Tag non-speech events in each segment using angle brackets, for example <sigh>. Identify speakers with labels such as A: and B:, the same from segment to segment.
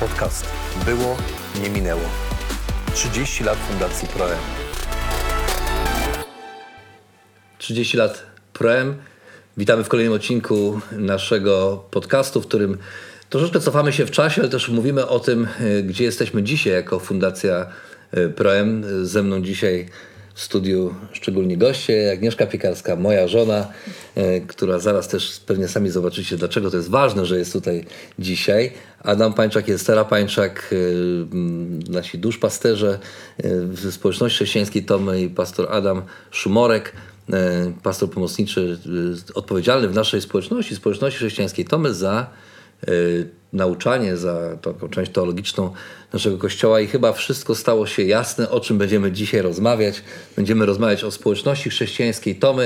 A: Podcast Było, nie minęło. 30 lat Fundacji Proem.
B: 30 lat Proem. Witamy w kolejnym odcinku naszego podcastu, w którym troszeczkę cofamy się w czasie, ale też mówimy o tym, e, gdzie jesteśmy dzisiaj jako Fundacja e, Proem. Ze mną dzisiaj studiu szczególni goście, Agnieszka Piekarska, moja żona, e, która zaraz też pewnie sami zobaczycie, dlaczego to jest ważne, że jest tutaj dzisiaj. Adam Pańczak jest Stara Pańczak, e, nasi duszpasterze e, w społeczności chrześcijańskiej Tomy i pastor Adam Szumorek, pastor pomocniczy odpowiedzialny w naszej społeczności, społeczności chrześcijańskiej Tomy za nauczanie, za taką część teologiczną naszego kościoła i chyba wszystko stało się jasne, o czym będziemy dzisiaj rozmawiać. Będziemy rozmawiać o społeczności chrześcijańskiej Tomy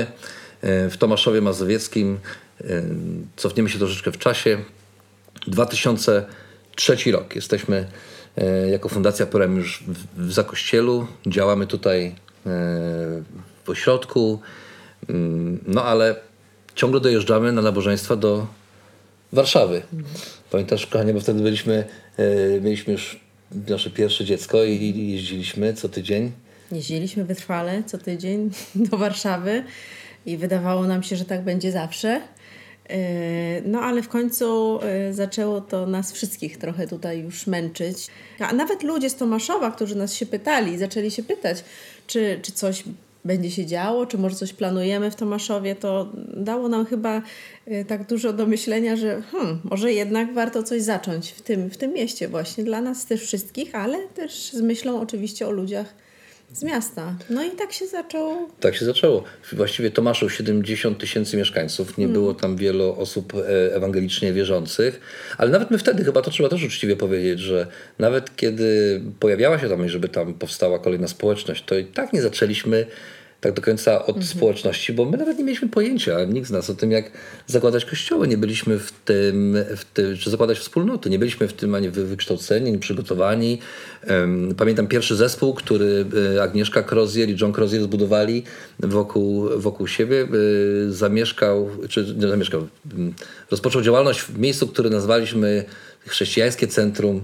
B: y, w Tomaszowie Mazowieckim. Y, Cofniemy się troszeczkę w czasie. 2003 rok. Jesteśmy y, jako Fundacja Porem już w, Zakościelu. Działamy tutaj y, w ośrodku, y, no ale ciągle dojeżdżamy na nabożeństwa do Warszawy. Pamiętasz, kochanie, bo wtedy byliśmy, e, mieliśmy już nasze pierwsze dziecko i, jeździliśmy co tydzień.
C: Jeździliśmy wytrwale co tydzień <laughs> do Warszawy i wydawało nam się, że tak będzie zawsze. Yy, No ale w końcu yy, zaczęło to nas wszystkich trochę tutaj już męczyć. A nawet ludzie z Tomaszowa, którzy nas się pytali, zaczęli się pytać, czy, czy coś będzie się działo, czy może coś planujemy w Tomaszowie, to dało nam chyba yy, tak dużo do myślenia, że hmm, może jednak warto coś zacząć w tym, w tym mieście właśnie, dla nas też wszystkich, ale też z myślą oczywiście o ludziach z miasta. No i tak się zaczął
B: Tak się zaczęło. Właściwie Tomaszów 70 tysięcy mieszkańców, nie było tam wielu osób e, ewangelicznie wierzących, ale nawet my wtedy, chyba to trzeba też uczciwie powiedzieć, że nawet kiedy pojawiała się tam, żeby tam powstała kolejna społeczność, to i tak nie zaczęliśmy tak do końca od społeczności, bo my nawet nie mieliśmy pojęcia, nikt z nas o tym, jak zakładać kościoły. Nie byliśmy w tym, w tym czy zakładać wspólnoty. Nie byliśmy w tym ani wy- wykształceni, ani przygotowani. Pamiętam pierwszy zespół, który e, Agnieszka Crozier i John Crozier zbudowali wokół, wokół siebie. e, Zamieszkał, czy nie zamieszkał, m, rozpoczął działalność w miejscu, które nazwaliśmy Chrześcijańskie Centrum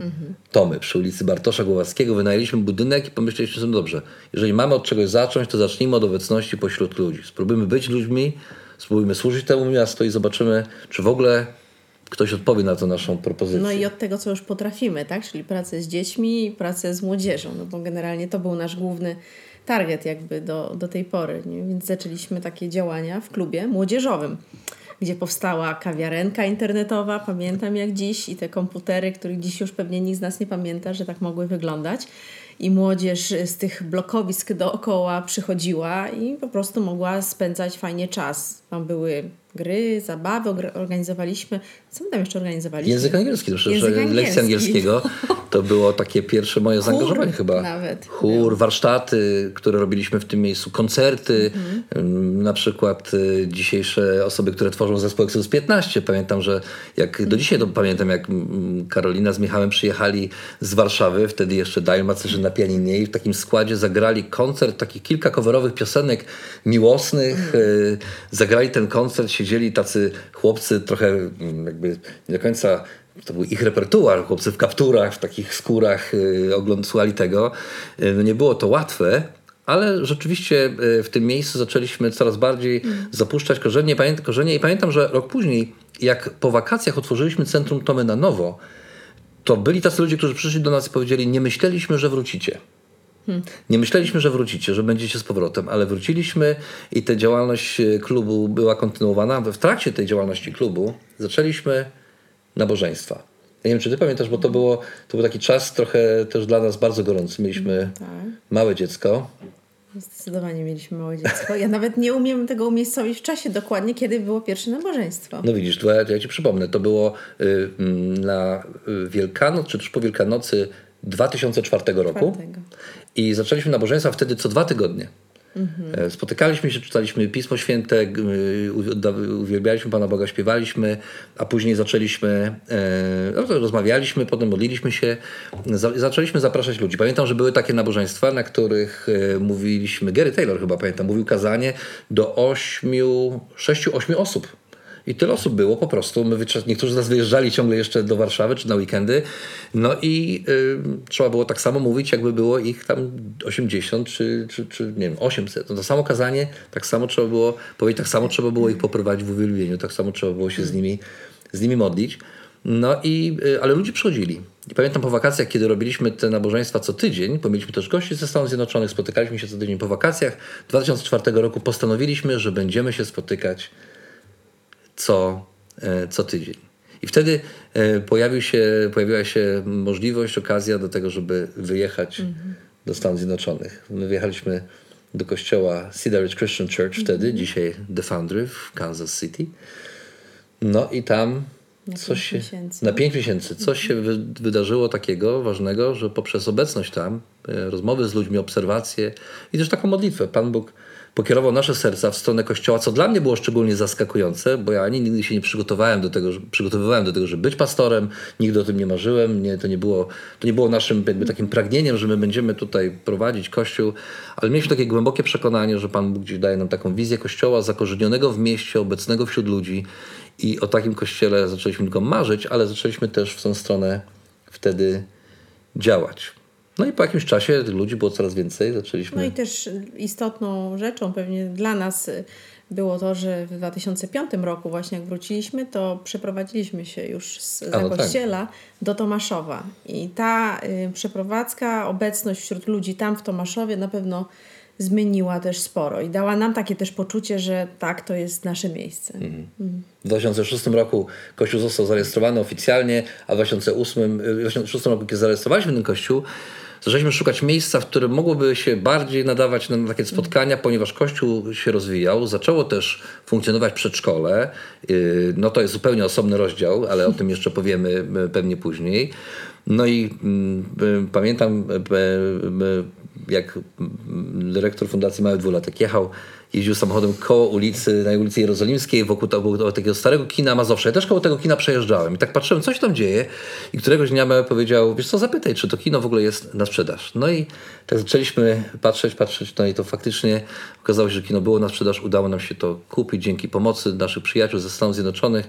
B: Tomy przy ulicy Bartosza Głowackiego. Wynajęliśmy budynek i pomyśleliśmy sobie, dobrze, jeżeli mamy od czegoś zacząć, to zacznijmy od obecności pośród ludzi. Spróbujmy być ludźmi, spróbujmy służyć temu miastu i zobaczymy, czy w ogóle ktoś odpowie na tę naszą propozycję.
C: No i od tego, co już potrafimy, tak? Czyli pracę z dziećmi i pracę z młodzieżą, no bo generalnie to był nasz główny target jakby do, do tej pory, nie? więc zaczęliśmy takie działania w klubie młodzieżowym, gdzie powstała kawiarenka internetowa, pamiętam jak dziś, i te komputery, których dziś już pewnie nikt z nas nie pamięta, że tak mogły wyglądać. I młodzież z tych blokowisk dookoła przychodziła i po prostu mogła spędzać fajnie czas. Tam były gry, zabawy, organizowaliśmy. Co my tam jeszcze organizowaliśmy?
B: Język angielski, to przecież
C: Język
B: lekcja
C: angielski.
B: angielskiego to było takie pierwsze moje zaangażowanie chyba.
C: nawet
B: Chór, warsztaty, które robiliśmy w tym miejscu, koncerty,
C: Mhm.
B: ym, na przykład y, dzisiejsze osoby, które tworzą zespół Exodus 15. Pamiętam, że jak do dzisiaj to pamiętam, jak mm, Karolina z Michałem przyjechali z Warszawy, wtedy jeszcze Dajl Macerzy na pianinie i w takim składzie zagrali koncert, takich kilka coverowych piosenek miłosnych. y, Zagrali ten koncert, siedzieli tacy chłopcy trochę mm, jakby nie do końca to był ich repertuar, chłopcy w kapturach, w takich skórach yy, ogląd, słuchali tego. Yy, nie było to łatwe, ale rzeczywiście yy, w tym miejscu zaczęliśmy coraz bardziej zapuszczać korzenie, pamię- korzenie i pamiętam, że rok później, jak po wakacjach otworzyliśmy Centrum Tomy na nowo, to byli tacy ludzie, którzy przyszli do nas i powiedzieli, nie myśleliśmy, że wrócicie. Nie myśleliśmy, że wrócicie, że będziecie z powrotem, ale wróciliśmy i ta działalność e, klubu była kontynuowana. W trakcie tej działalności klubu zaczęliśmy nabożeństwa. Ja nie wiem, czy ty pamiętasz, bo to, było, to był taki czas trochę też dla nas bardzo gorący. Mieliśmy
C: Tak.
B: małe dziecko.
C: Zdecydowanie mieliśmy małe dziecko. Ja nawet nie umiem tego umiejscowić w czasie dokładnie, kiedy było pierwsze nabożeństwo.
B: No widzisz, to ja, ja ci przypomnę, to było y, mm, na y, Wielkanoc, czy też po Wielkanocy 2004 roku.
C: Czwartego.
B: I zaczęliśmy nabożeństwa wtedy co dwa tygodnie.
C: Mhm.
B: E, Spotykaliśmy się, czytaliśmy Pismo Święte, y, uwi- uwielbialiśmy Pana Boga, śpiewaliśmy, a później zaczęliśmy, e, no rozmawialiśmy, potem modliliśmy się, za, zaczęliśmy zapraszać ludzi. Pamiętam, że były takie nabożeństwa, na których e, mówiliśmy, Gary Taylor chyba pamiętam, mówił kazanie do ośmiu, sześciu, ośmiu osób. I tyle osób było po prostu. My niektórzy z nas wyjeżdżali ciągle jeszcze do Warszawy czy na weekendy. No i y, trzeba było tak samo mówić, jakby było ich tam 80 czy, czy, czy nie wiem, 800. No to samo kazanie, tak samo trzeba było powiedzieć, tak samo trzeba było ich poprowadzić w uwielbieniu, tak samo trzeba było się z nimi, z nimi modlić. No i, y, ale ludzie przychodzili. I pamiętam po wakacjach, kiedy robiliśmy te nabożeństwa co tydzień, bo mieliśmy też gości ze Stanów Zjednoczonych, spotykaliśmy się co tydzień po wakacjach. 2004 roku postanowiliśmy, że będziemy się spotykać co, e, co tydzień. I wtedy e, pojawił się, pojawiła się możliwość, okazja do tego, żeby wyjechać do Stanów Zjednoczonych. My wyjechaliśmy do kościoła Cedar Ridge Christian Church wtedy, dzisiaj The Foundry w Kansas City. No i tam
C: Na
B: coś
C: pięć
B: się,
C: miesięcy.
B: na pięć miesięcy coś się wy, wydarzyło takiego ważnego, że poprzez obecność tam, e, rozmowy z ludźmi, obserwacje i też taką modlitwę, Pan Bóg pokierował nasze serca w stronę Kościoła, co dla mnie było szczególnie zaskakujące, bo ja ani nigdy się nie przygotowałem do tego, że, przygotowywałem do tego, żeby być pastorem, nigdy o tym nie marzyłem, nie, to, nie było, to nie było naszym jakby takim pragnieniem, że my będziemy tutaj prowadzić Kościół, ale mieliśmy takie głębokie przekonanie, że Pan Bóg gdzieś daje nam taką wizję Kościoła zakorzenionego w mieście, obecnego wśród ludzi i o takim Kościele zaczęliśmy tylko marzyć, ale zaczęliśmy też w tą stronę wtedy działać. No i po jakimś czasie tych ludzi było coraz więcej, zaczęliśmy...
C: No i też istotną rzeczą pewnie dla nas było to, że w 2005 roku właśnie jak wróciliśmy, to przeprowadziliśmy się już z
B: A, no tak.
C: Zakościela do Tomaszowa. I ta y, przeprowadzka, obecność wśród ludzi tam w Tomaszowie na pewno zmieniła też sporo i dała nam takie też poczucie, że tak, to jest nasze miejsce.
B: Mhm. W 2006 roku Kościół został zarejestrowany oficjalnie, a w 2008, w 2006 roku, kiedy zarejestrowaliśmy ten Kościół, zaczęliśmy szukać miejsca, w którym mogłoby się bardziej nadawać na takie spotkania, ponieważ Kościół się rozwijał. Zaczęło też funkcjonować przedszkole. Yy, No to jest zupełnie osobny rozdział, ale o tym jeszcze powiemy y, pewnie później. No i mm, y, pamiętam, y, y, jak mm, dyrektor Fundacji Mały Dwulatek jechał jeździł samochodem koło ulicy, na ulicy Jerozolimskiej, wokół, wokół takiego starego kina Mazowsza. Ja też koło tego kina przejeżdżałem i tak patrzyłem, co się tam dzieje i któregoś dnia Małe powiedział, wiesz co, zapytaj, czy to kino w ogóle jest na sprzedaż. No i tak zaczęliśmy patrzeć, patrzeć, no i to faktycznie okazało się, że kino było na sprzedaż, udało nam się to kupić dzięki pomocy naszych przyjaciół ze Stanów Zjednoczonych.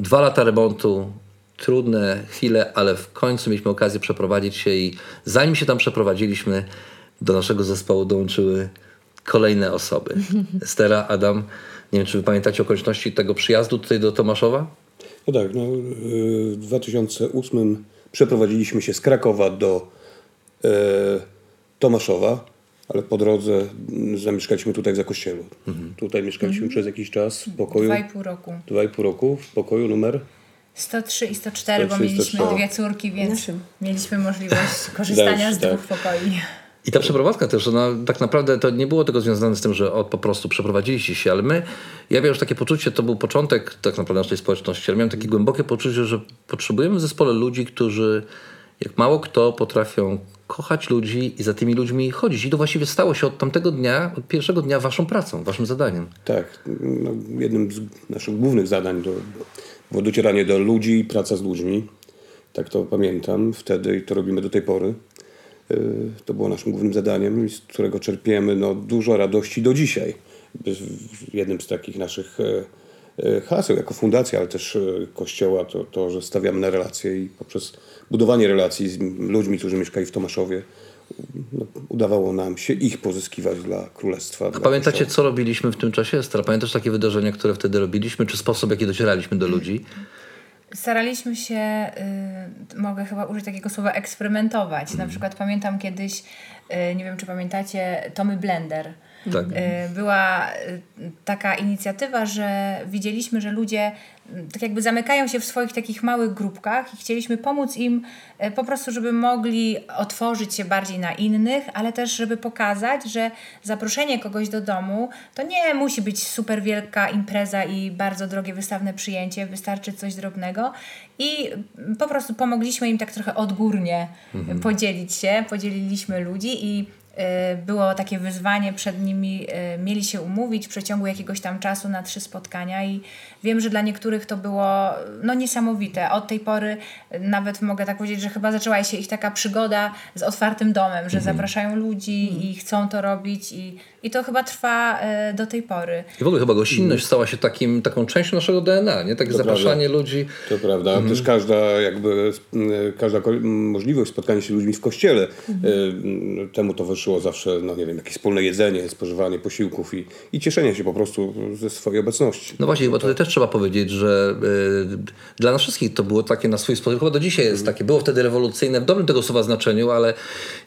B: Dwa lata remontu, trudne chwile, ale w końcu mieliśmy okazję przeprowadzić się i zanim się tam przeprowadziliśmy, do naszego zespołu dołączyły kolejne osoby. <laughs> Estera, Adam, nie wiem, czy wy pamiętacie okoliczności tego przyjazdu tutaj do Tomaszowa?
D: No tak, no, w 2008 przeprowadziliśmy się z Krakowa do e, Tomaszowa, ale po drodze mm, zamieszkaliśmy tutaj w Zakościelu. Tutaj mieszkaliśmy przez jakiś czas w pokoju,
E: Dwa i pół roku.
D: dwa i pół roku, w pokoju numer
E: 103 i 104, bo
D: 103 i
E: mieliśmy
D: 104.
E: dwie córki, więc
C: Naszym.
E: mieliśmy możliwość <laughs> korzystania z
D: tak.
E: dwóch pokoi.
B: I ta przeprowadzka też, ona tak naprawdę to nie było tego związane z tym, że po prostu przeprowadziliście się, ale my, ja miałem już takie poczucie, to był początek tak naprawdę naszej społeczności, ale miałem takie głębokie poczucie, że potrzebujemy w zespole ludzi, którzy jak mało kto potrafią kochać ludzi i za tymi ludźmi chodzić. I to właściwie stało się od tamtego dnia, od pierwszego dnia waszą pracą, waszym zadaniem.
D: Tak, no, jednym z naszych głównych zadań to było docieranie do ludzi i praca z ludźmi. Tak to pamiętam wtedy i to robimy do tej pory. To było naszym głównym zadaniem, z którego czerpiemy no, dużo radości do dzisiaj. Jednym z takich naszych e, e, haseł jako fundacja, ale też e, kościoła to, to, że stawiamy na relacje i poprzez budowanie relacji z ludźmi, którzy mieszkali w Tomaszowie, no, udawało nam się ich pozyskiwać dla królestwa. dla
B: Pamiętacie,
D: Kościoła.
B: co robiliśmy w tym czasie? Estera, pamiętasz takie wydarzenia, które wtedy robiliśmy, czy sposób, w jaki docieraliśmy do ludzi?
E: Staraliśmy się, y, mogę chyba użyć takiego słowa, eksperymentować.
B: Mhm.
E: Na przykład pamiętam kiedyś, y, nie wiem czy pamiętacie, Tommy Blender.
B: Tak.
E: Y, Była y, taka inicjatywa, że widzieliśmy, że ludzie tak jakby zamykają się w swoich takich małych grupkach i chcieliśmy pomóc im y, po prostu, żeby mogli otworzyć się bardziej na innych, ale też żeby pokazać, że zaproszenie kogoś do domu to nie musi być super wielka impreza i bardzo drogie wystawne przyjęcie, wystarczy coś drobnego i po prostu pomogliśmy im tak trochę odgórnie podzielić się, podzieliliśmy ludzi i e, było takie wyzwanie przed nimi, e, mieli się umówić w przeciągu jakiegoś tam czasu na trzy spotkania i wiem, że dla niektórych to było no niesamowite. Od tej pory nawet mogę tak powiedzieć, że chyba zaczęła się ich taka przygoda z otwartym domem, że zapraszają ludzi i chcą to robić i, i to chyba trwa e, do tej pory.
B: I w ogóle chyba gościnność stała się takim, taką częścią naszego DNA, nie? Takie
D: To
B: zapraszanie
D: prawda.
B: ludzi.
D: To prawda. Też każda jakby każda możliwość spotkania się z ludźmi w kościele y, temu towarzyszyło zawsze, no nie wiem, jakieś wspólne jedzenie, spożywanie posiłków i, i cieszenie się po prostu ze swojej obecności.
B: No właśnie, bo tutaj też trzeba powiedzieć, że y, dla nas wszystkich to było takie na swój sposób, chyba do dzisiaj jest takie, było wtedy rewolucyjne w dobrym tego słowa znaczeniu, ale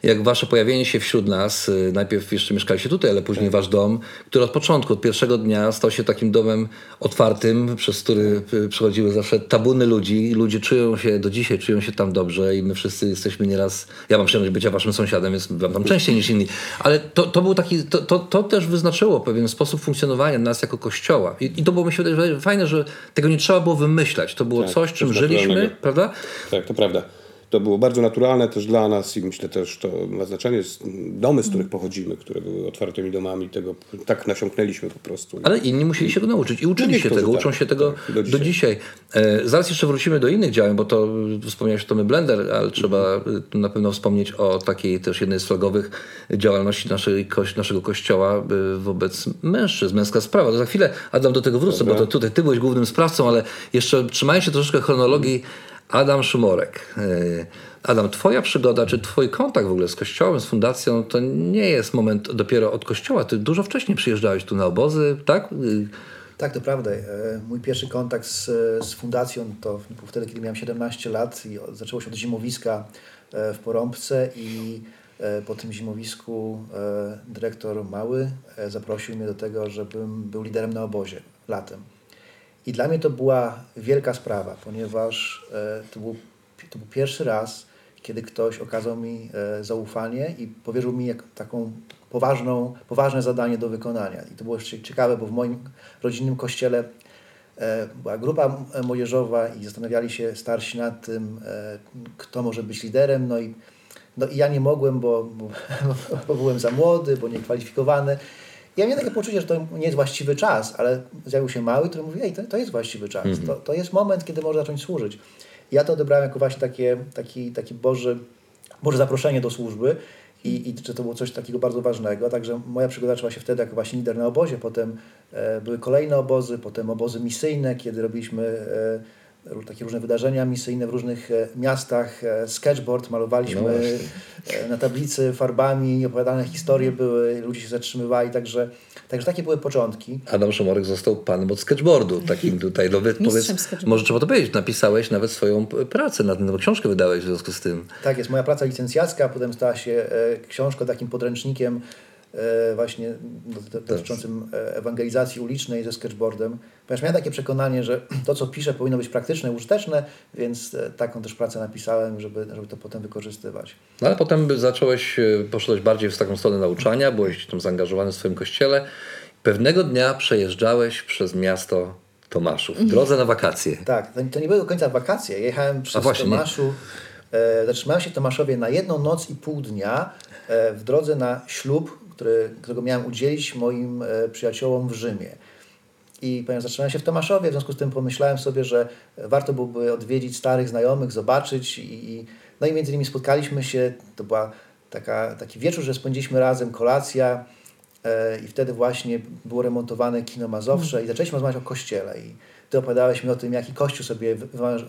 B: jak wasze pojawienie się wśród nas, y, najpierw jeszcze mieszkaliście tutaj, ale później wasz dom, który od początku, od pierwszego dnia stał się takim domem otwartym, przez który y, przychodziły zawsze tabuny ludzi. Ludzie czują się, do dzisiaj czują się tam dobrze i my wszyscy jesteśmy nieraz, ja mam przyjemność bycia waszym sąsiadem, więc byłem tam częściej niż inni, ale to, to był taki, to, to, to też wyznaczyło pewien sposób funkcjonowania nas jako kościoła. I, i to było mi się wydaje fajne, że tego nie trzeba było wymyślać. To było
D: Tak,
B: coś, czym żyliśmy,
D: naturalnego.
B: prawda?
D: Tak, to prawda. To było bardzo naturalne też dla nas i myślę też to ma znaczenie. Domy, z których pochodzimy, które były otwartymi domami, tego tak nasiąknęliśmy po prostu.
B: Ale inni musieli się go nauczyć i uczyli się
D: niektórzy
B: tego, uczą się tego
D: tak, do
B: do
D: dzisiaj.
B: dzisiaj. E, zaraz jeszcze wrócimy do innych działań, bo to wspomniałeś o Tommy Blender, ale trzeba tu na pewno wspomnieć o takiej też jednej z flagowych działalności naszej, koś, naszego kościoła y, wobec mężczyzn, męska sprawa. To za chwilę, Adam, do tego wrócę, bo to tutaj ty byłeś głównym sprawcą, ale jeszcze trzymając się troszeczkę chronologii, Adam Szumorek. Y, Adam, twoja przygoda, czy twój kontakt w ogóle z kościołem, z fundacją, to nie jest moment dopiero od kościoła. Ty dużo wcześniej przyjeżdżałeś tu na obozy, tak? Y,
F: Tak, to prawda. E, Mój pierwszy kontakt z, z fundacją to był wtedy, kiedy miałem 17 lat i zaczęło się od zimowiska e, w Porąbce i e, po tym zimowisku e, dyrektor Mały e, zaprosił mnie do tego, żebym był liderem na obozie latem. I dla mnie to była wielka sprawa, ponieważ e, to był, to był pierwszy raz, kiedy ktoś okazał mi e, zaufanie i powierzył mi taką poważną, poważne zadanie do wykonania. I to było jeszcze ciekawe, bo w moim rodzinnym kościele e, była grupa młodzieżowa i zastanawiali się starsi nad tym, kto może być liderem. No i, no i ja nie mogłem, bo, bo, <laughs> bo byłem za młody, bo niekwalifikowany. Ja miałem takie poczucie, że to nie jest właściwy czas, ale zjawił się mały, który mówi, ej, to, to jest właściwy czas, to, to jest moment, kiedy można zacząć służyć. Ja to odebrałem jako właśnie takie, taki, taki Boży, Boże zaproszenie do służby i, i że to było coś takiego bardzo ważnego. Także moja przygoda zaczęła się wtedy jako właśnie lider na obozie, potem e, były kolejne obozy, potem obozy misyjne, kiedy robiliśmy e, takie różne wydarzenia misyjne w różnych e, miastach, e, sketchboard malowaliśmy e, na tablicy farbami, opowiadane historie były, ludzie się zatrzymywali, także, także takie były początki.
B: Adam Szumorek został panem od sketchboardu, takim <laughs> tutaj, no, powiedz, może trzeba to powiedzieć, napisałeś nawet swoją pracę, na tym, książkę wydałeś w związku z tym.
F: Tak jest, moja praca licencjacka, potem stała się książką, takim podręcznikiem właśnie do- do- dotyczącym e, ewangelizacji ulicznej ze sketchboardem. Ponieważ miałem takie przekonanie, że <clears throat> to, co piszę, powinno być praktyczne, użyteczne, więc e, taką też pracę napisałem, żeby, żeby to potem wykorzystywać.
B: No ale potem zacząłeś, e, poszedłeś bardziej w taką stronę nauczania, byłeś tam zaangażowany w swoim kościele. Pewnego dnia przejeżdżałeś przez miasto Tomaszów, w drodze na wakacje.
F: Tak, to, to nie były do końca wakacje. Jechałem przez
B: właśnie, nie.
F: Tomaszu, e, zatrzymałem się w Tomaszowie na jedną noc i pół dnia e, w drodze na ślub, który, którego miałem udzielić moim e, przyjaciołom w Rzymie. I ponieważ zatrzymałem się w Tomaszowie, w związku z tym pomyślałem sobie, że warto byłoby odwiedzić starych znajomych, zobaczyć i, i no i między innymi spotkaliśmy się, to była taka, taki wieczór, że spędziliśmy razem kolacja e, i wtedy właśnie było remontowane kino Mazowsze i zaczęliśmy rozmawiać o kościele i ty opowiadałeś mi o tym, jaki kościół sobie,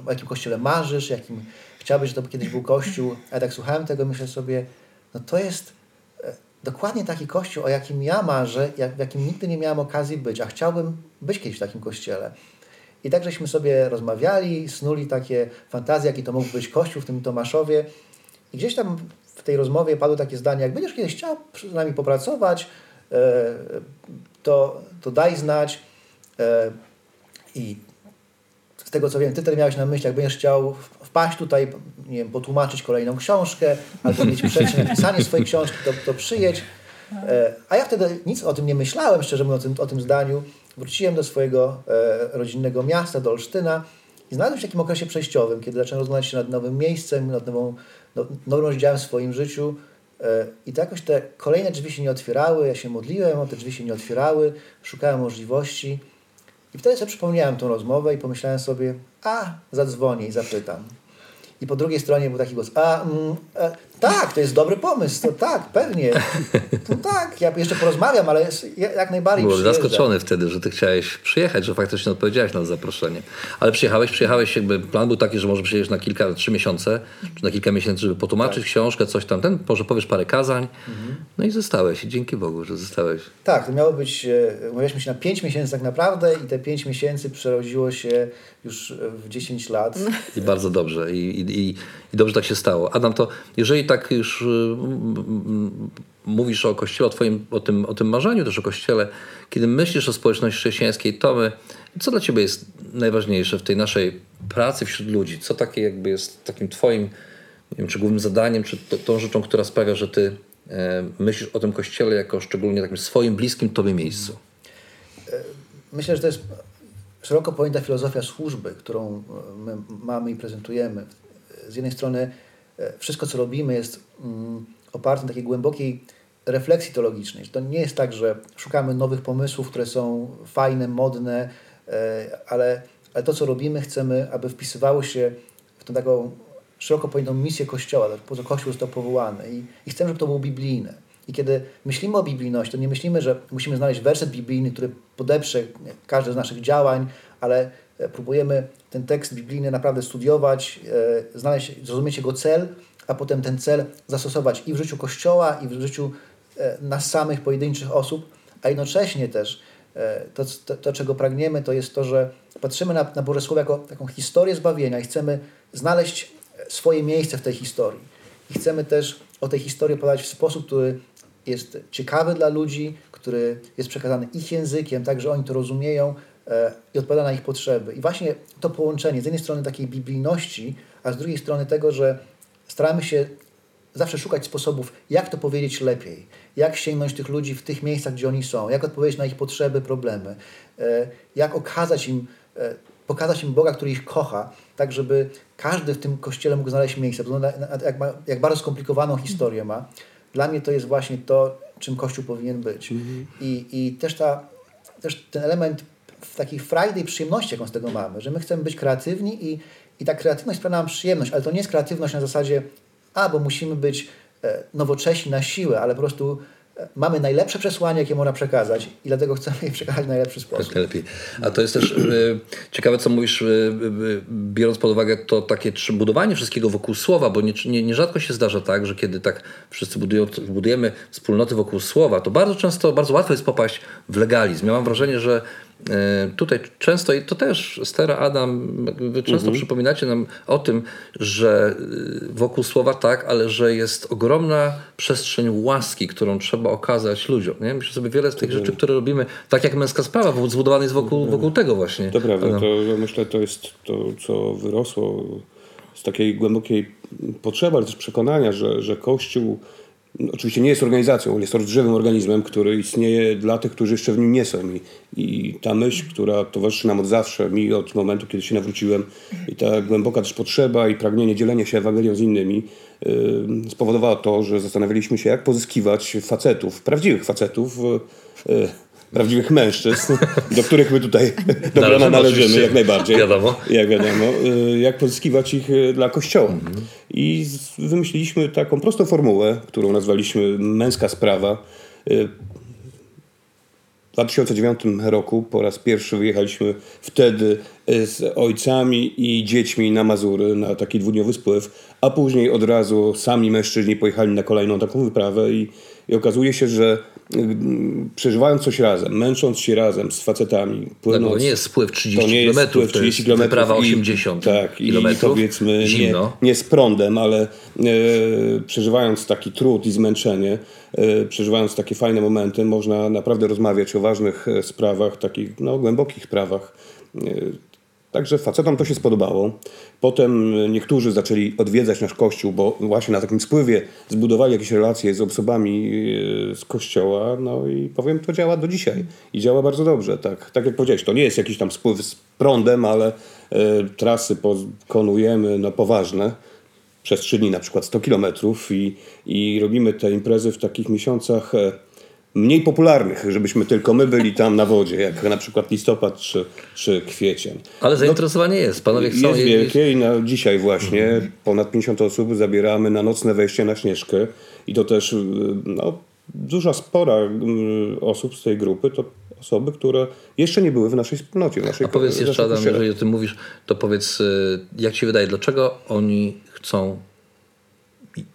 F: o jakim kościele marzysz, jakim chciałbyś, żeby to kiedyś był kościół, a ja tak słuchałem tego, myślę sobie, no to jest dokładnie taki kościół, o jakim ja marzę, jak, w jakim nigdy nie miałem okazji być, a chciałbym być kiedyś w takim kościele. I tak żeśmy sobie rozmawiali, snuli takie fantazje, jaki to mógł być kościół w tym Tomaszowie. I gdzieś tam w tej rozmowie padło takie zdanie, jak będziesz kiedyś chciał z nami popracować, e, to, to daj znać. E, I z tego co wiem, ty też miałeś na myśli, jak będziesz chciał wpaść tutaj, nie wiem, potłumaczyć kolejną książkę, albo mieć przestrzeń na pisanie swojej książki, to, to przyjedź. E, A ja wtedy nic o tym nie myślałem, szczerze mówiąc, o tym, o tym zdaniu. Wróciłem do swojego e, rodzinnego miasta, do Olsztyna i znalazłem się w takim okresie przejściowym, kiedy zacząłem rozglądać się nad nowym miejscem, nad nową, no, nowym rozdziałem w swoim życiu E, I to jakoś te kolejne drzwi się nie otwierały, ja się modliłem, te drzwi się nie otwierały, szukałem możliwości. I wtedy sobie przypomniałem tą rozmowę i pomyślałem sobie, a, zadzwonię i zapytam. I po drugiej stronie był taki głos, a, mm, e, tak, to jest dobry pomysł, to tak, pewnie. To tak, ja jeszcze porozmawiam, ale jak najbardziej
B: Byłem zaskoczony wtedy, że ty chciałeś przyjechać, że faktycznie odpowiedziałeś na zaproszenie. Ale przyjechałeś, przyjechałeś jakby, plan był taki, że może przyjedziesz na kilka, trzy miesiące, czy na kilka miesięcy, żeby potłumaczyć książkę, coś tam, ten, może powiesz parę kazań. No i zostałeś. I dzięki Bogu, że zostałeś.
F: Tak, to miało być, e, umawialiśmy się na 5 miesięcy tak naprawdę i te 5 miesięcy przerodziło się już w 10 lat.
B: I bardzo dobrze. I, i, i, I dobrze tak się stało. Adam, to jeżeli tak już y, mówisz o Kościele, o, twoim, o, tym, o tym marzeniu też o Kościele, kiedy myślisz o społeczności chrześcijańskiej, to my, co dla Ciebie jest najważniejsze w tej naszej pracy wśród ludzi? Co takie jakby jest takim Twoim, nie wiem, czy głównym zadaniem, czy to, tą rzeczą, która sprawia, że Ty e, myślisz o tym Kościele jako szczególnie takim swoim bliskim Tobie miejscu?
F: Myślę, że to jest szeroko pojęta filozofia służby, którą e, my mamy i prezentujemy. Z jednej strony e, wszystko, co robimy jest mm, oparte na takiej głębokiej refleksji teologicznej. To nie jest tak, że szukamy nowych pomysłów, które są fajne, modne, e, ale, ale to, co robimy, chcemy, aby wpisywało się w tą taką szeroko pojętą misję Kościoła, po co Kościół został powołany i, i chcemy, żeby to było biblijne. I kiedy myślimy o biblijności, to nie myślimy, że musimy znaleźć werset biblijny, który podeprze każde z naszych działań, ale e, próbujemy ten tekst biblijny naprawdę studiować, e, znaleźć, zrozumieć jego cel, a potem ten cel zastosować i w życiu Kościoła, i w życiu e, nas samych, pojedynczych osób, a jednocześnie też e, to, to, to czego pragniemy, to jest to, że patrzymy na, na Boże Słowo jako taką historię zbawienia i chcemy znaleźć swoje miejsce w tej historii. I chcemy też o tej historii opowiadać w sposób, który jest ciekawy dla ludzi, który jest przekazany ich językiem, tak, że oni to rozumieją i odpowiada na ich potrzeby. I właśnie to połączenie z jednej strony takiej biblijności, a z drugiej strony tego, że staramy się zawsze szukać sposobów, jak to powiedzieć lepiej, jak sięgnąć tych ludzi w tych miejscach, gdzie oni są, jak odpowiedzieć na ich potrzeby, problemy, e, jak okazać im, e, pokazać im Boga, który ich kocha, tak żeby każdy w tym kościele mógł znaleźć miejsce. Jak, ma, jak bardzo skomplikowaną historię ma. Dla mnie to jest właśnie to, czym Kościół powinien być. I, I też, ta, też ten element w takiej frajdy i przyjemności, jaką z tego mamy, że my chcemy być kreatywni i, i ta kreatywność sprawia nam przyjemność, ale to nie jest kreatywność na zasadzie, a bo musimy być e, nowocześni na siłę, ale po prostu e, mamy najlepsze przesłanie, jakie można przekazać i dlatego chcemy je przekazać w najlepszy sposób.
B: Jak najlepiej. A to jest też e, ciekawe, co mówisz, biorąc pod uwagę to takie budowanie wszystkiego wokół słowa, bo nie, nie, nierzadko się zdarza tak, że kiedy tak wszyscy budują, budujemy wspólnoty wokół słowa, to bardzo często, bardzo łatwo jest popaść w legalizm. Ja mam wrażenie, że tutaj często, i to też Stera, Adam, wy często przypominacie nam o tym, że e, wokół słowa tak, ale że jest ogromna przestrzeń łaski, którą trzeba okazać ludziom. Nie? Myślę sobie, wiele z tych rzeczy, które robimy, tak jak męska sprawa, bo zbudowane jest wokół, wokół tego właśnie.
D: To prawda,
B: Adam.
D: to myślę, to jest to, co wyrosło z takiej głębokiej potrzeby, ale też przekonania, że, że Kościół oczywiście nie jest organizacją, jest rozżywym organizmem, który istnieje dla tych, którzy jeszcze w nim nie są. I, I ta myśl, która towarzyszy nam od zawsze, mi od momentu, kiedy się nawróciłem, i ta głęboka też potrzeba i pragnienie dzielenia się Ewangelią z innymi, yy, to, że zastanawialiśmy się, jak pozyskiwać facetów, prawdziwych facetów, yy, prawdziwych mężczyzn, <laughs> do których my tutaj <laughs> do grona
B: Należymy
D: jak najbardziej.
B: Wiadomo.
D: Jak wiadomo, y, jak pozyskiwać ich y, dla kościoła. I z- wymyśliliśmy taką prostą formułę, którą nazwaliśmy męska sprawa. Y, W 2009 roku po raz pierwszy wyjechaliśmy wtedy z ojcami i dziećmi na Mazury na taki dwudniowy spływ, a później od razu sami mężczyźni pojechali na kolejną taką wyprawę i, i okazuje się, że y, przeżywając coś razem, męcząc się razem z facetami,
B: Tak,
D: płynąc...
B: bo nie jest spływ 30
D: To nie jest
B: km,
D: spływ
B: to
D: 30
B: jest
D: kilometrów
B: wyprawa
D: i-
B: 80
D: tak,
B: km.
D: i powiedzmy nie,
B: Zimno.
D: nie z prądem, ale e, przeżywając taki trud i zmęczenie, e, przeżywając takie fajne momenty, można naprawdę rozmawiać o ważnych e, sprawach, takich no, głębokich sprawach. E, Także facetom to się spodobało. Potem e, niektórzy zaczęli odwiedzać nasz kościół, bo właśnie na takim spływie zbudowali jakieś relacje z osobami e, z kościoła. No i powiem, to działa do dzisiaj. I działa bardzo dobrze. Tak, tak jak powiedziałeś, to nie jest jakiś tam spływ z prądem, ale e, trasy pokonujemy no, poważne. przez trzy dni, na przykład 100 kilometrów i, i robimy te imprezy w takich miesiącach mniej popularnych, żebyśmy tylko my byli tam na wodzie, jak na przykład listopad czy, czy kwiecień.
B: Ale zainteresowanie jest. Panowie chcą
D: Jest
B: jeździć.
D: wielkie i na dzisiaj właśnie ponad 50 osób zabieramy na nocne wejście na Śnieżkę i to też no, duża spora osób z tej grupy to osoby, które jeszcze nie były w naszej wspólnocie. W naszej,
B: A powiedz jeszcze, Adam,
D: kościele.
B: jeżeli o tym mówisz, to powiedz, y, jak ci wydaje, dlaczego oni chcą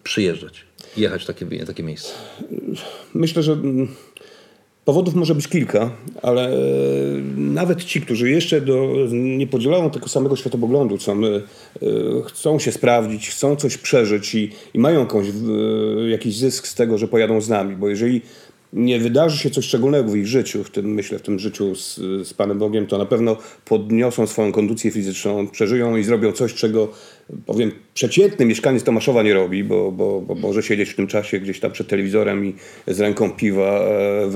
B: przyjeżdżać, jechać w takie, takie miejsce?
D: Myślę, że mm, powodów może być kilka, ale e, nawet ci, którzy jeszcze do, nie podzielają tego samego światopoglądu, co my, e, chcą się sprawdzić, chcą coś przeżyć i, i mają jakąś, e, jakiś zysk z tego, że pojadą z nami, bo jeżeli nie wydarzy się coś szczególnego w ich życiu, w tym myślę, w tym życiu z, z Panem Bogiem, to na pewno podniosą swoją kondycję fizyczną, przeżyją i zrobią coś, czego powiem, przeciętny mieszkaniec Tomaszowa nie robi, bo, bo, bo może siedzieć w tym czasie gdzieś tam przed telewizorem i z ręką piwa e, w,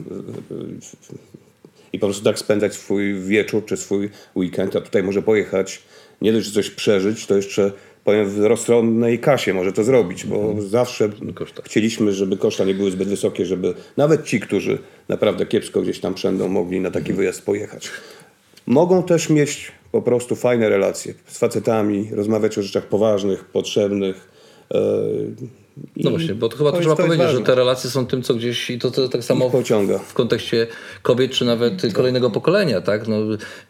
D: w, i po prostu tak spędzać swój wieczór czy swój weekend, a tutaj może pojechać, nie dość, że coś przeżyć, to jeszcze powiem w rozsądnej kasie może to zrobić, bo zawsze
B: Koszta.
D: chcieliśmy, żeby koszta nie były zbyt wysokie, żeby nawet ci, którzy naprawdę kiepsko gdzieś tam przędą, mogli na taki wyjazd pojechać. Mogą też mieć po prostu fajne relacje z facetami, rozmawiać o rzeczach poważnych, potrzebnych. i
B: No właśnie, bo to chyba to trzeba
D: to
B: powiedzieć, że te relacje są tym, co gdzieś i to, to tak samo
D: pociąga.
B: w kontekście kobiet, czy nawet kolejnego pokolenia, tak? No,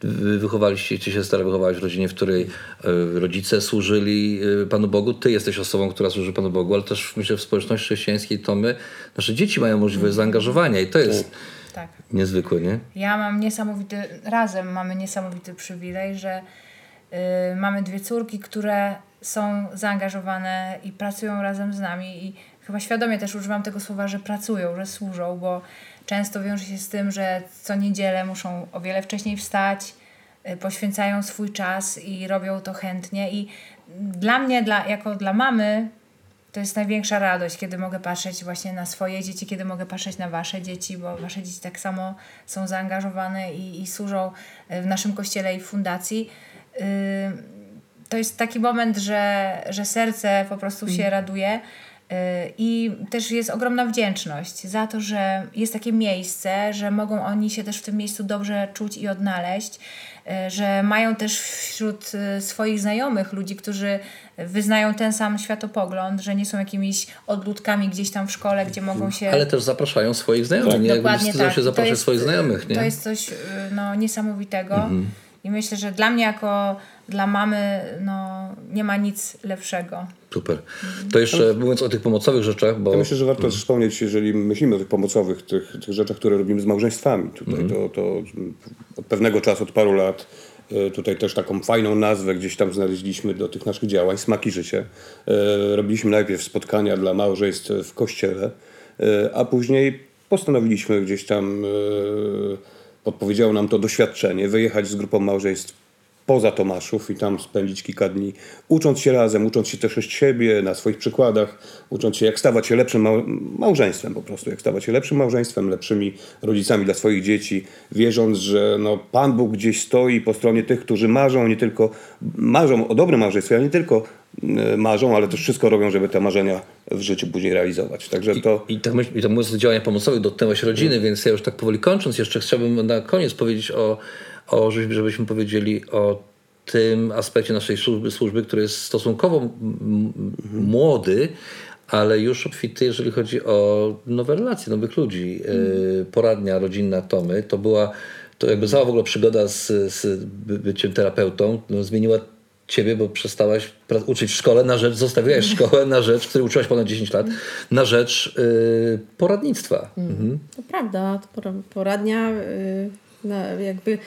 B: wy wychowaliście, czy się stara wychować w rodzinie, w której e, rodzice służyli e, Panu Bogu. Ty jesteś osobą, która służy Panu Bogu, ale też myślę w społeczności chrześcijańskiej to my, nasze dzieci mają możliwość zaangażowania i to jest
E: Tak.
B: niezwykłe, nie?
E: Ja mam niesamowity, razem mamy niesamowity przywilej, że y, mamy dwie córki, które są zaangażowane i pracują razem z nami i chyba świadomie też używam tego słowa, że pracują, że służą, bo często wiąże się z tym, że co niedzielę muszą o wiele wcześniej wstać, y, poświęcają swój czas i robią to chętnie i dla mnie, dla, jako dla mamy, to jest największa radość, kiedy mogę patrzeć właśnie na swoje dzieci, kiedy mogę patrzeć na wasze dzieci, bo wasze dzieci tak samo są zaangażowane i, i służą y, w naszym kościele i fundacji. Yy, To jest taki moment, że, że serce po prostu się raduje. Yy, I też jest ogromna wdzięczność za to, że jest takie miejsce, że mogą oni się też w tym miejscu dobrze czuć i odnaleźć, yy, że mają też wśród yy, swoich znajomych ludzi, którzy wyznają ten sam światopogląd, że nie są jakimiś odludkami gdzieś tam w szkole, gdzie mogą się.
B: Ale też zapraszają swoich znajomych, nie? Jakby
E: Dokładnie tak.
B: się zapraszać swoich znajomych, nie?
E: To jest coś y, no, niesamowitego.
B: Mhm.
E: I myślę, że dla mnie jako dla mamy no, nie ma nic lepszego.
B: Super. To jeszcze mówiąc o tych pomocowych rzeczach, bo
D: Ja myślę, że warto też wspomnieć, jeżeli myślimy o tych pomocowych, tych, tych rzeczach, które robimy z małżeństwami. Tutaj to, to od pewnego czasu, od paru lat, e, tutaj też taką fajną nazwę gdzieś tam znaleźliśmy do tych naszych działań, Smaki Życie. E, Robiliśmy najpierw spotkania dla małżeństw w kościele, e, a później postanowiliśmy gdzieś tam, podpowiedziało nam to doświadczenie, wyjechać z grupą małżeństw poza Tomaszów i tam spędzić kilka dni, ucząc się razem, ucząc się też od siebie, na swoich przykładach, ucząc się jak stawać się lepszym mał- małżeństwem po prostu, jak stawać się lepszym małżeństwem, lepszymi rodzicami dla swoich dzieci, wierząc, że no, Pan Bóg gdzieś stoi po stronie tych, którzy marzą, nie tylko marzą o dobrym małżeństwie, ale nie tylko e, marzą, ale też wszystko robią, żeby te marzenia w życiu później realizować. Także to...
B: I tak, myśl, i tak mówiąc o działaniach pomocowych, dotknęłaś rodziny, więc ja już tak powoli kończąc, jeszcze chciałbym na koniec powiedzieć o, o żebyśmy, powiedzieli o tym aspekcie naszej służby, służby który jest stosunkowo młody, ale już obfity, jeżeli chodzi o nowe relacje, nowych ludzi. Yy, Poradnia rodzinna Tomy, to była to jakby cała w ogóle przygoda z, z by- byciem terapeutą no, zmieniła ciebie, bo przestałaś uczyć w szkole na rzecz, zostawiłaś <laughs> szkołę na rzecz, której uczyłaś ponad 10 lat, na rzecz yy, poradnictwa. Mhm.
C: To prawda, poradnia y, na, jakby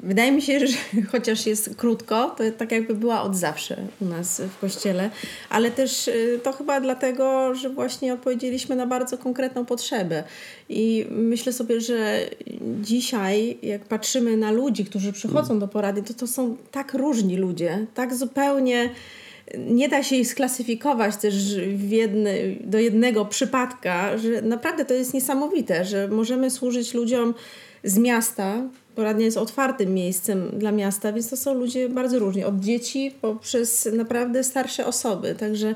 C: wydaje mi się, że <laughs> chociaż jest krótko, to tak jakby była od zawsze u nas w kościele, ale też y, to chyba dlatego, że właśnie odpowiedzieliśmy na bardzo konkretną potrzebę. I myślę sobie, że dzisiaj, jak patrzymy na ludzi, którzy przychodzą do poradni, to to są tak różni ludzie, tak zupełnie nie da się ich sklasyfikować też jedny, do jednego przypadka, że naprawdę to jest niesamowite, że możemy służyć ludziom z miasta, poradnia jest otwartym miejscem dla miasta, więc to są ludzie bardzo różni. Od dzieci poprzez naprawdę starsze osoby. Także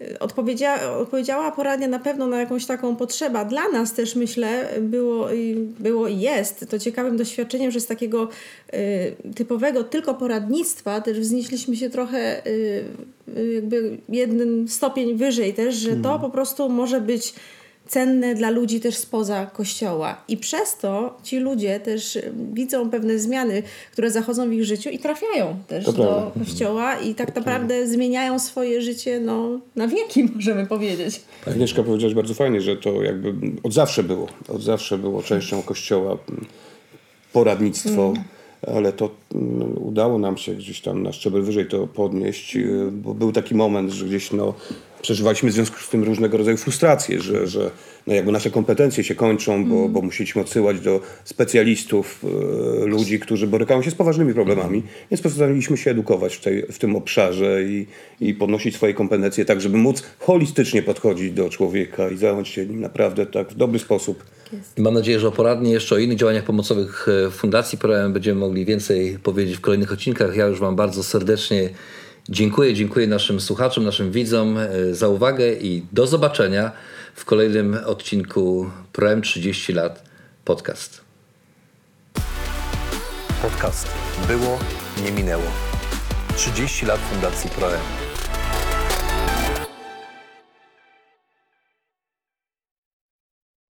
C: y, odpowiedzia, odpowiedziała poradnia na pewno na jakąś taką potrzebę. Dla nas też myślę było, i- było i jest to ciekawym doświadczeniem, że z takiego y, typowego tylko poradnictwa też wznieśliśmy się trochę y, y, jakby jeden stopień wyżej też, że to po prostu może być cenne dla ludzi też spoza kościoła. I przez to ci ludzie też y, widzą pewne zmiany, które zachodzą w ich życiu i trafiają też
D: To
C: do
D: prawda.
C: kościoła i tak naprawdę zmieniają swoje życie no, na wieki, <laughs> możemy powiedzieć.
D: Agnieszka powiedziałaś bardzo fajnie, że to jakby od zawsze było. Od zawsze było częścią kościoła poradnictwo, ale to mm, udało nam się gdzieś tam na szczebel wyżej to podnieść, y, bo był taki moment, że gdzieś no, przeżywaliśmy w związku z tym różnego rodzaju frustracje, że, że no jakby nasze kompetencje się kończą, bo, bo musieliśmy odsyłać do specjalistów, y, ludzi, którzy borykają się z poważnymi problemami, więc postanowiliśmy się edukować w, tej, w tym obszarze i, i podnosić swoje kompetencje tak, żeby móc holistycznie podchodzić do człowieka i zająć się nim naprawdę tak w dobry sposób.
B: I mam nadzieję, że o poradnie jeszcze o innych działaniach pomocowych e, Fundacji ProM będziemy mogli więcej powiedzieć w kolejnych odcinkach. Ja już Wam bardzo serdecznie dziękuję. Dziękuję naszym słuchaczom, naszym widzom e, za uwagę i do zobaczenia w kolejnym odcinku ProM 30 lat podcast.
A: Podcast było, nie minęło. 30 lat Fundacji ProM.